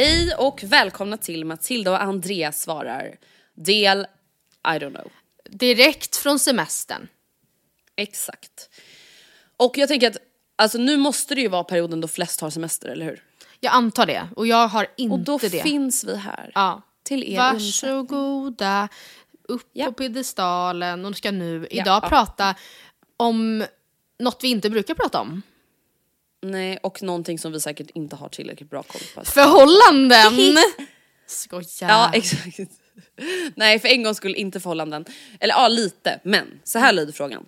Hej och välkomna till Matilda och Andreas svarar. Del I don't know. Direkt från semestern. Exakt. Och jag tänker att alltså, nu måste det ju vara perioden då flest har semester, eller hur? Jag antar det och jag har inte Och då det. finns vi här. ja. Till er Varsågoda, upp Ja. på piedestalen och ska nu Ja, idag ja. prata om något vi inte brukar prata om. Nej, och någonting som vi säkert inte har tillräckligt bra koll på. Förhållanden! Skoja. Ja, exakt. Nej, för en gång skulle inte förhållanden. Eller ja, lite. Men så här lyder frågan.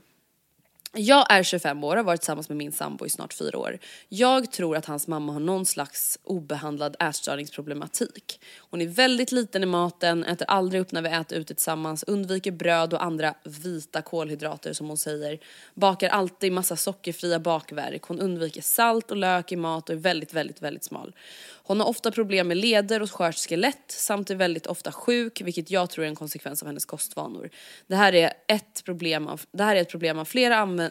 Jag är 25 år och har varit tillsammans med min sambo i snart fyra år. Jag tror att hans mamma har någon slags obehandlad ätstörningsproblematik. Hon är väldigt liten i maten, äter aldrig upp när vi äter ute tillsammans, undviker bröd och andra vita kolhydrater som hon säger. Bakar alltid massa sockerfria bakverk. Hon undviker salt och lök i mat och är väldigt, väldigt, väldigt smal. Hon har ofta problem med leder och skört skelett samt är väldigt ofta sjuk, vilket jag tror är en konsekvens av hennes kostvanor. Det här är ett problem av, det här är ett problem av flera användare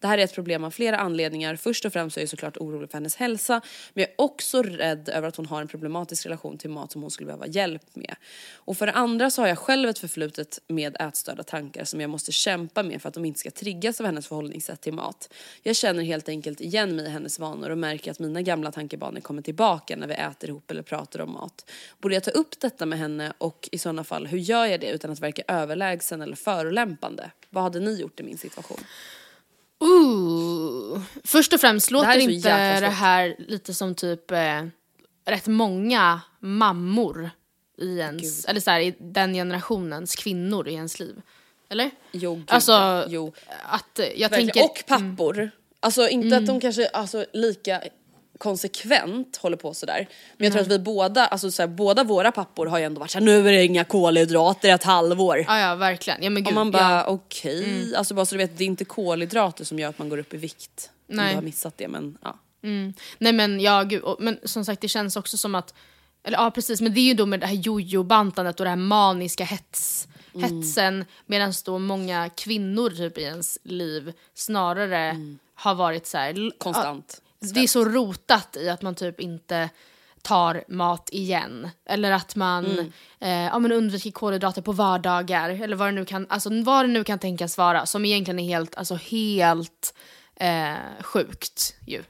det här är ett problem av flera anledningar. Först och främst är jag såklart orolig för hennes hälsa, men jag är också rädd över att hon har en problematisk relation till mat som hon skulle behöva hjälp med. Och för det andra så har jag själv ett förflutet med ätstörda tankar som jag måste kämpa med för att de inte ska triggas av hennes förhållningssätt till mat. Jag känner helt enkelt igen mig i hennes vanor och märker att mina gamla tankebanor kommer tillbaka när vi äter ihop eller pratar om mat. Borde jag ta upp detta med henne och i sådana fall, hur gör jag det utan att verka överlägsen eller förolämpande? Vad hade ni gjort i min situation? Ooh. Först och främst, låter här är så inte det här lite som typ eh, rätt många mammor i ens, eller så här, i den generationens kvinnor i ens liv? Eller? Jo, gud, Alltså, jo. att jag Verkligen. tänker... Och pappor. Alltså inte att de kanske alltså, lika konsekvent håller på sådär. Men jag tror att vi båda, alltså såhär, båda våra pappor har ju ändå varit såhär nu är det inga kolhydrater ett halvår. Ja, ja, verkligen. Ja, men gud, Och man bara ja. okej, alltså bara så du vet det är inte kolhydrater som gör att man går upp i vikt. Om Nej. du har missat det men ja. Nej men ja, gud, och, men som sagt det känns också som att, eller ja precis, men det är ju då med det här jojo-bantandet och det här maniska hets, hetsen, medan då många kvinnor typ i ens liv snarare har varit så här, l- Konstant. Det är så rotat i att man typ inte tar mat igen. Eller att man eh, ja, men undviker kolhydrater på vardagar. Eller vad det nu kan, alltså, vad det nu kan tänkas vara. Som egentligen är helt, alltså, helt eh, sjukt ju.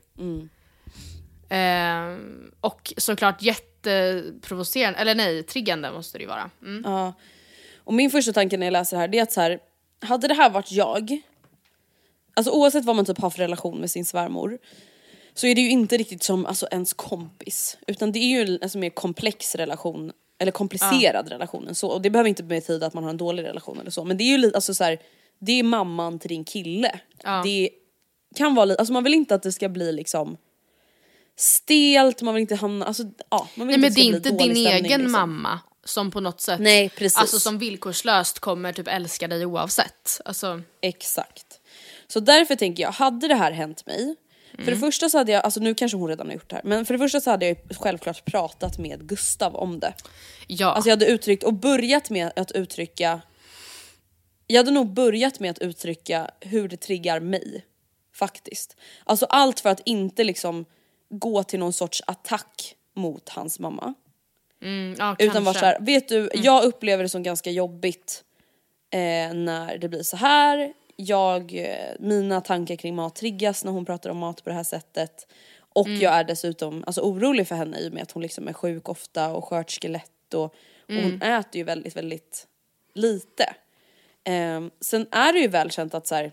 Eh, och såklart jätteprovocerande, eller nej, triggande måste det ju vara. Mm. Ja. Och min första tanke när jag läser det här det är att så här, hade det här varit jag, alltså oavsett vad man typ har för relation med sin svärmor, så är det ju inte riktigt som alltså, ens kompis. Utan det är ju en alltså, mer komplex relation, eller komplicerad relation än så. Och det behöver inte betyda att man har en dålig relation eller så. Men det är ju lite, alltså så här, det är mamman till din kille. Det kan vara lite, alltså man vill inte att det ska bli liksom stelt, man vill inte hamna, alltså ja. Man vill Nej men det är inte din egen liksom. mamma som på något sätt, Nej, precis. alltså som villkorslöst kommer typ älska dig oavsett. Alltså, Exakt. Så därför tänker jag, hade det här hänt mig, för Mm. det första så hade jag, alltså nu kanske hon redan har gjort det här, men för det första så hade jag självklart pratat med Gustav om det. Ja. Alltså jag hade uttryckt och börjat med att uttrycka Jag hade nog börjat med att uttrycka hur det triggar mig. Faktiskt. Alltså allt för att inte liksom gå till någon sorts attack mot hans mamma. mm, ja, Utan vara. Mm. såhär, vet du, jag upplever det som ganska jobbigt eh, när det blir så här. Jag, eh, mina tankar kring mat triggas när hon pratar om mat på det här sättet. Och Mm. jag är dessutom alltså, orolig för henne i och med att hon liksom är sjuk ofta och skört skelett och, och Mm. hon äter ju väldigt, väldigt lite. Eh, sen är det ju välkänt att så här,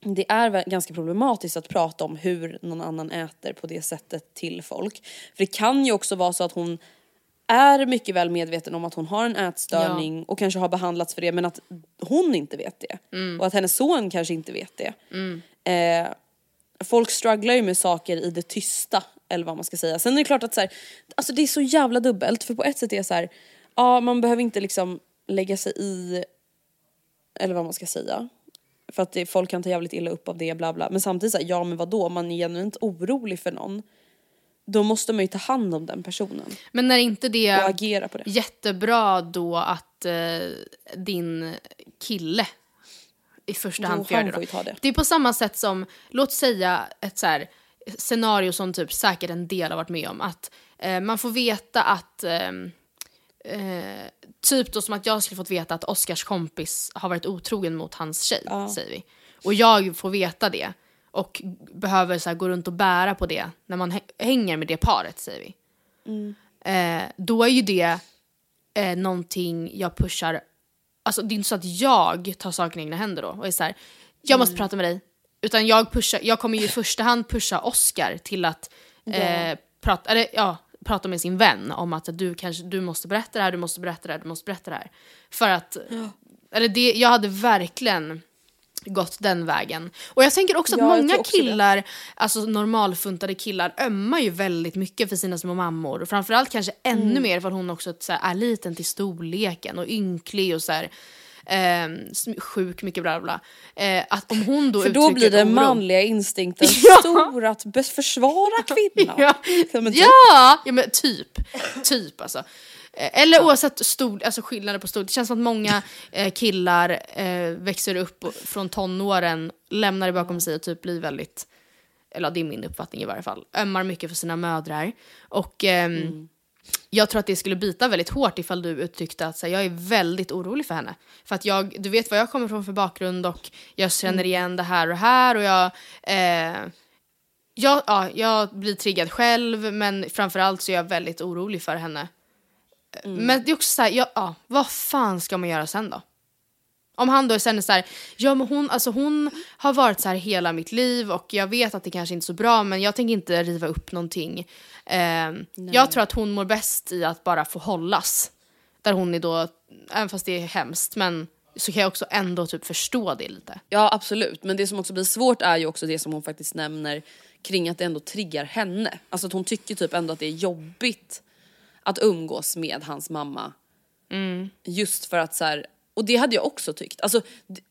det är ganska problematiskt att prata om hur någon annan äter på det sättet till folk. För det kan ju också vara så att hon är mycket väl medveten om att hon har en ätstörning och kanske har behandlats för det men att hon inte vet det. Och att hennes son kanske inte vet det. Eh, folk strugglar ju med saker i det tysta eller vad man ska säga. Sen är det klart att så här, alltså det är så jävla dubbelt för på ett sätt är det så här, ja man behöver inte liksom lägga sig i eller vad man ska säga. För att det, folk kan ta jävligt illa upp av det bla bla. Men samtidigt så här, ja men vadå, om man är genuint orolig för någon. Då måste man ju ta hand om den personen Men när inte det och agera på det. jättebra då att eh, din kille i första hand får göra det, får det. Det är på samma sätt som, låt säga ett så här scenario som typ säkert en del har varit med om. Att eh, man får veta att ehm, Eh, typ då som att jag skulle fått veta att Oscars kompis har varit otrogen mot hans tjej, säger vi. Och jag får veta det och behöver så här, gå runt och bära på det när man hä- hänger med det paret, säger vi. Eh, då är ju det eh, någonting jag pushar, alltså det är inte så att jag tar saken i egna händer då och är så här, jag måste prata med dig. Utan jag, pushar, jag kommer ju i första hand pusha Oscar till att eh, prata, eller, ja, prata med sin vän om att du kanske du måste berätta det här, du måste berätta det här, du måste berätta det här. För att, eller det, jag hade verkligen gått den vägen. Och jag tänker också att Ja, många också det. killar, alltså normalfuntade killar, ömmar ju väldigt mycket för sina små mammor. Och framförallt kanske ännu Mm. mer för att hon också så här, är liten till storleken och ynklig och så här, sm- sjuk, mycket bla bla. Eh, att om hon då För då blir den oro- manliga instinkten Ja. stor att försvara kvinnan. Ja, Ja, men typ. ja men typ. Typ alltså. Eh, Eller oavsett stor, alltså skillnader på storlek. Det känns som att många eh, killar eh, växer upp från tonåren, lämnar det bakom sig och typ blir väldigt, eller det är min uppfattning i varje fall, ömmar mycket för sina mödrar. Och ehm, jag tror att det skulle bita väldigt hårt ifall du uttryckte att här, jag är väldigt orolig för henne. För att jag, du vet vad jag kommer från för bakgrund och jag känner igen det här och här och jag eh, jag, ja, jag blir triggad själv men framförallt så är jag väldigt orolig för henne. Men det är också så här, ja, ja, vad fan ska man göra sen då? Om han då sen är så här, ja men hon, alltså hon har varit så här hela mitt liv och jag vet att det kanske inte är så bra men jag tänker inte riva upp någonting. Eh, jag tror att hon mår bäst i att bara få hållas. Där hon är då, även fast det är hemskt men så kan jag också ändå typ förstå det lite. Ja absolut, men det som också blir svårt är ju också det som hon faktiskt nämner kring att det ändå triggar henne. Alltså att hon tycker typ ändå att det är jobbigt att umgås med hans mamma. Just för att så här, och det hade jag också tyckt. Alltså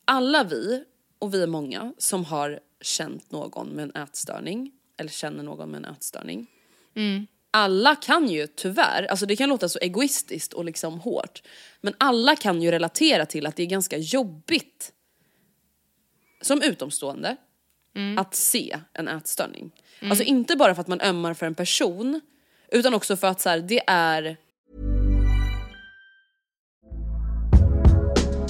alla vi, och vi är många, som har känt någon med en ätstörning, eller känner någon med en ätstörning. Alla kan ju tyvärr, alltså det kan låta så egoistiskt och liksom hårt, men alla kan ju relatera till att det är ganska jobbigt som utomstående att se en ätstörning. Alltså inte bara för att man ömmar för en person utan också för att så här, det är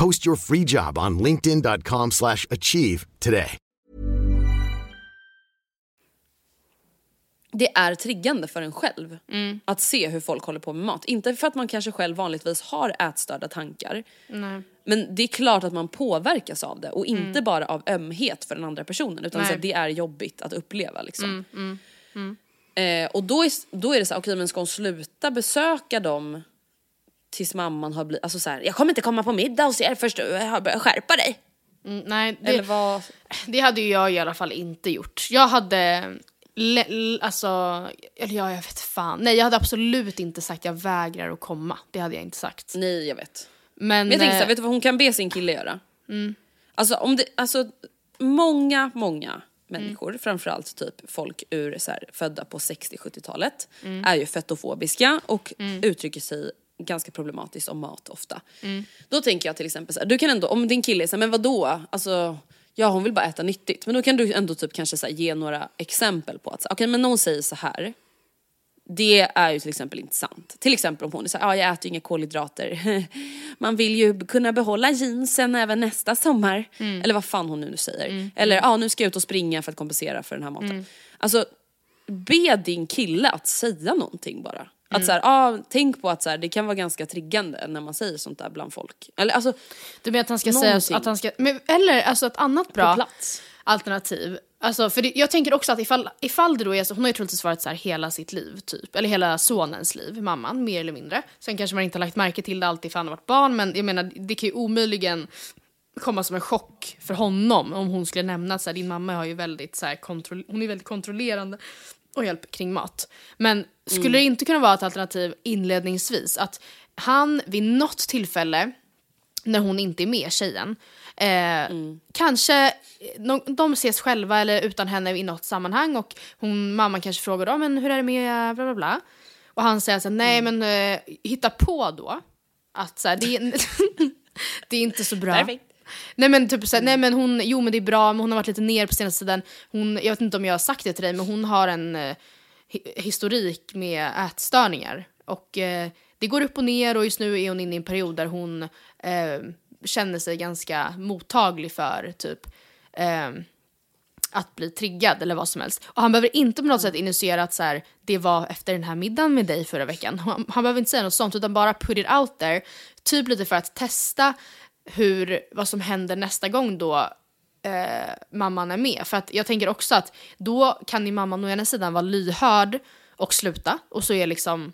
Post your free job on linkedin.com/achieve slash achieve today. det är triggande för en själv att se hur folk håller på med mat. Inte för att man kanske själv vanligtvis har ätstörda tankar. Men det är klart att man påverkas av det och inte bara av ömhet för den andra personen utan Nej. så att det är jobbigt att uppleva liksom. Eh, och då är, då är det så här, okej men ska hon sluta besöka dem tills mamman har blivit, alltså så här, jag kommer inte komma på middag hos er först du har börjat skärpa dig. Mm, nej, det, Eller vad? det hade ju jag i alla fall inte gjort. Jag hade... Alltså, eller ja, jag vet fan. Nej, jag hade absolut inte sagt jag vägrar att komma. Det hade jag inte sagt. Nej jag vet. Men, Men jag tänker eh, såhär, vet du vad hon kan be sin kille göra? Mm. Alltså om det, alltså många, många människor, framförallt typ folk ur så här, födda på 60-70-talet, Mm. är ju fetofobiska och uttrycker sig ganska problematiskt om mat ofta. Mm. Då tänker jag till exempel så här, du kan ändå, om din kille är såhär, men vadå? Alltså, ja hon vill bara äta nyttigt. Men då kan du ändå typ kanske så här, ge några exempel på att, så här, okej men någon säger så här. Det är ju till exempel inte sant. Till exempel om hon såhär, ja jag äter ju inga kolhydrater. Man vill ju kunna behålla jeansen även nästa sommar. Eller vad fan hon nu säger. Eller ja nu ska jag ut och springa för att kompensera för den här maten. Alltså be din kille att säga någonting bara. Att så här, ja, tänk på att så här, det kan vara ganska triggande när man säger sånt där bland folk. Eller alltså Du menar att han ska Någonting. säga att han ska... Men, eller alltså ett annat bra alternativ. Alltså, för det, jag tänker också att ifall, ifall det då är så, hon har ju troligtvis varit så här hela sitt liv typ, eller hela sonens liv, mamman, mer eller mindre. Sen kanske man inte har lagt märke till det alltid för han har varit barn, men jag menar det kan ju omöjligen komma som en chock för honom om hon skulle nämna att så här, din mamma har ju väldigt så här, kontroll, hon är väldigt kontrollerande och hjälper kring mat. Men skulle det inte kunna vara ett alternativ inledningsvis att han vid något tillfälle när hon inte är med, tjejen. Eh, Kanske eh, de, ses själva eller utan henne i något sammanhang och hon, mamman kanske frågar då, men hur är det med bla bla bla. Och han säger så nej men eh, hitta på då. Att så det, är, det är inte så bra. Perfekt. Nej men typ såhär, nej men hon, jo men det är bra, men hon har varit lite ner på senaste tiden. Hon, jag vet inte om jag har sagt det till dig, men hon har en eh, hi- historik med ätstörningar. Och eh, det går upp och ner och just nu är hon inne i en period där hon eh, känner sig ganska mottaglig för typ eh, att bli triggad eller vad som helst. Och han behöver inte på något sätt initiera att så här, det var efter den här middagen med dig förra veckan. Han, han behöver inte säga något sånt utan bara put it out there. Typ lite för att testa hur, vad som händer nästa gång då eh, mamman är med. För att jag tänker också att då kan ju mamman å ena sidan vara lyhörd och sluta och så är liksom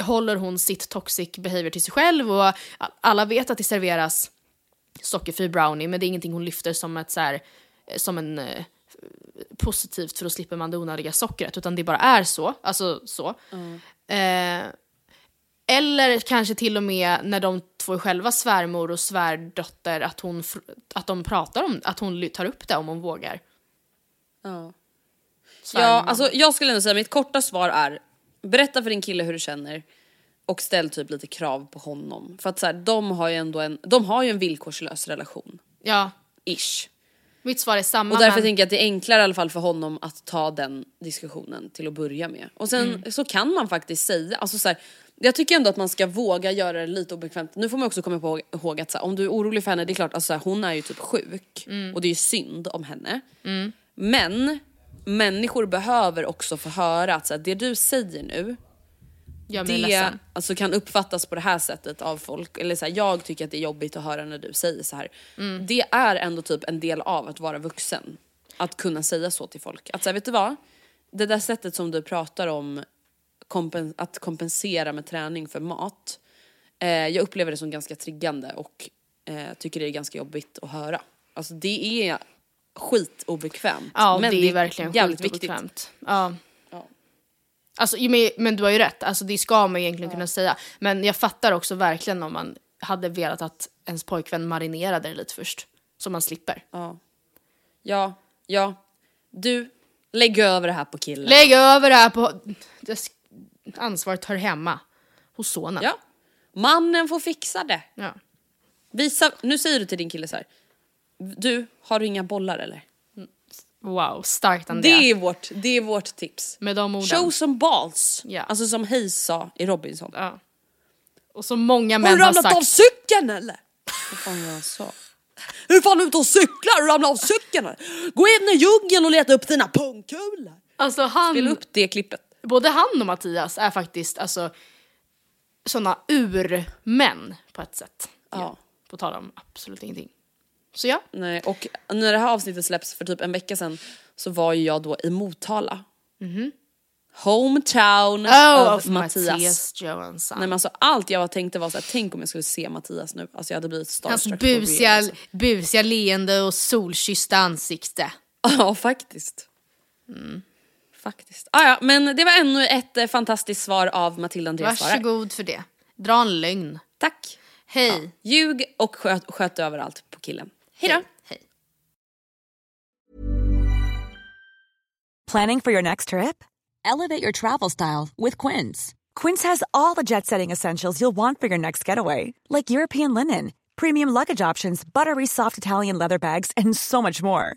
håller hon sitt toxic behavior till sig själv och alla vet att det serveras sockerfri brownie men det är ingenting hon lyfter som ett så här, eh, som en eh, positivt för då slipper man det onödiga sockret utan det bara är så. Alltså så. Eh, eller kanske till och med när de två är själva svärmor och svärdotter att, hon, att de pratar om att hon tar upp det om hon vågar. Ja. Ja, Svärmor. alltså jag skulle ändå säga mitt korta svar är berätta för din kille hur du känner och ställ typ lite krav på honom. För att så här, de har ju ändå en, de har ju en villkorslös relation. Ja, Ish. mitt svar är samma. Och därför men- tänker jag att det är enklare i alla fall för honom att ta den diskussionen till att börja med. Och sen Mm. så kan man faktiskt säga, alltså så här, jag tycker ändå att man ska våga göra det lite obekvämt. Nu får man också komma på- ihåg att så här, om du är orolig för henne, det är klart, alltså, hon är ju typ sjuk Mm. och det är ju synd om henne. Men människor behöver också få höra att så här, det du säger nu, gör mig det ledsen. alltså, kan uppfattas på det här sättet av folk. Eller så här, jag tycker att det är jobbigt att höra när du säger så här. Mm. Det är ändå typ en del av att vara vuxen. Att kunna säga så till folk. Att här, vet du vad? Det där sättet som du pratar om kompen- att kompensera med träning för mat. Eh, jag upplever det som ganska triggande och eh, tycker det är ganska jobbigt att höra. Alltså det är skitobekvämt. Ja, men det är verkligen jävligt skitobekvämt. Ja. Ja. Alltså, men, men du har ju rätt, alltså, det ska man egentligen kunna säga. Men jag fattar också verkligen om man hade velat att ens pojkvän marinerade det lite först. Så man slipper. Ja. Ja, ja. Du, lägg över det här på killen. Lägg över det här på... Ansvaret hör hemma hos sonen. ja. Mannen får fixa det. Ja. Visa, nu säger du till din kille så här. Du, har du inga bollar eller? Wow, starkt Andrea. Det är vårt, det är vårt tips. Med de orden. Show some balls. Ja. Alltså som Hayes sa i Robinson. Ja. Och så många Har män du har ramlat av sagt... cykeln eller? Vad fan var det han sa? Är du fan ute och cyklar? Har du ramlat av cykeln eller? Gå in i djungeln och leta upp dina pungkulor. Alltså han... Spela upp det klippet. Både han och Mattias är faktiskt alltså såna urmän på ett sätt. Ja. På tal om absolut ingenting. Så ja. Nej, och när det här avsnittet släpps för typ en vecka sedan så var ju jag då i Motala. Hometown Oh, of Mattias. Johansson. Nej men alltså allt jag tänkte var såhär, tänk om jag skulle se Mattias nu. Alltså jag hade blivit Hans starstruck. real, busiga, alltså. busiga leende och solkyssta ansikte. Ja faktiskt. Faktiskt. Ah, ja, men det var ännu ett eh, fantastiskt svar av Matilda Andreas. Varsågod för det. Dra en lögn. Tack. Hej. Ljug och sköt, sköt över allt på killen. Hej då. Hej. Planning for your next trip? Elevate your travel style with Quince. Quince has all the jet setting essentials you'll want for your next getaway, like European linen, premium luggage options, buttery soft Italian leather bags, and so much more.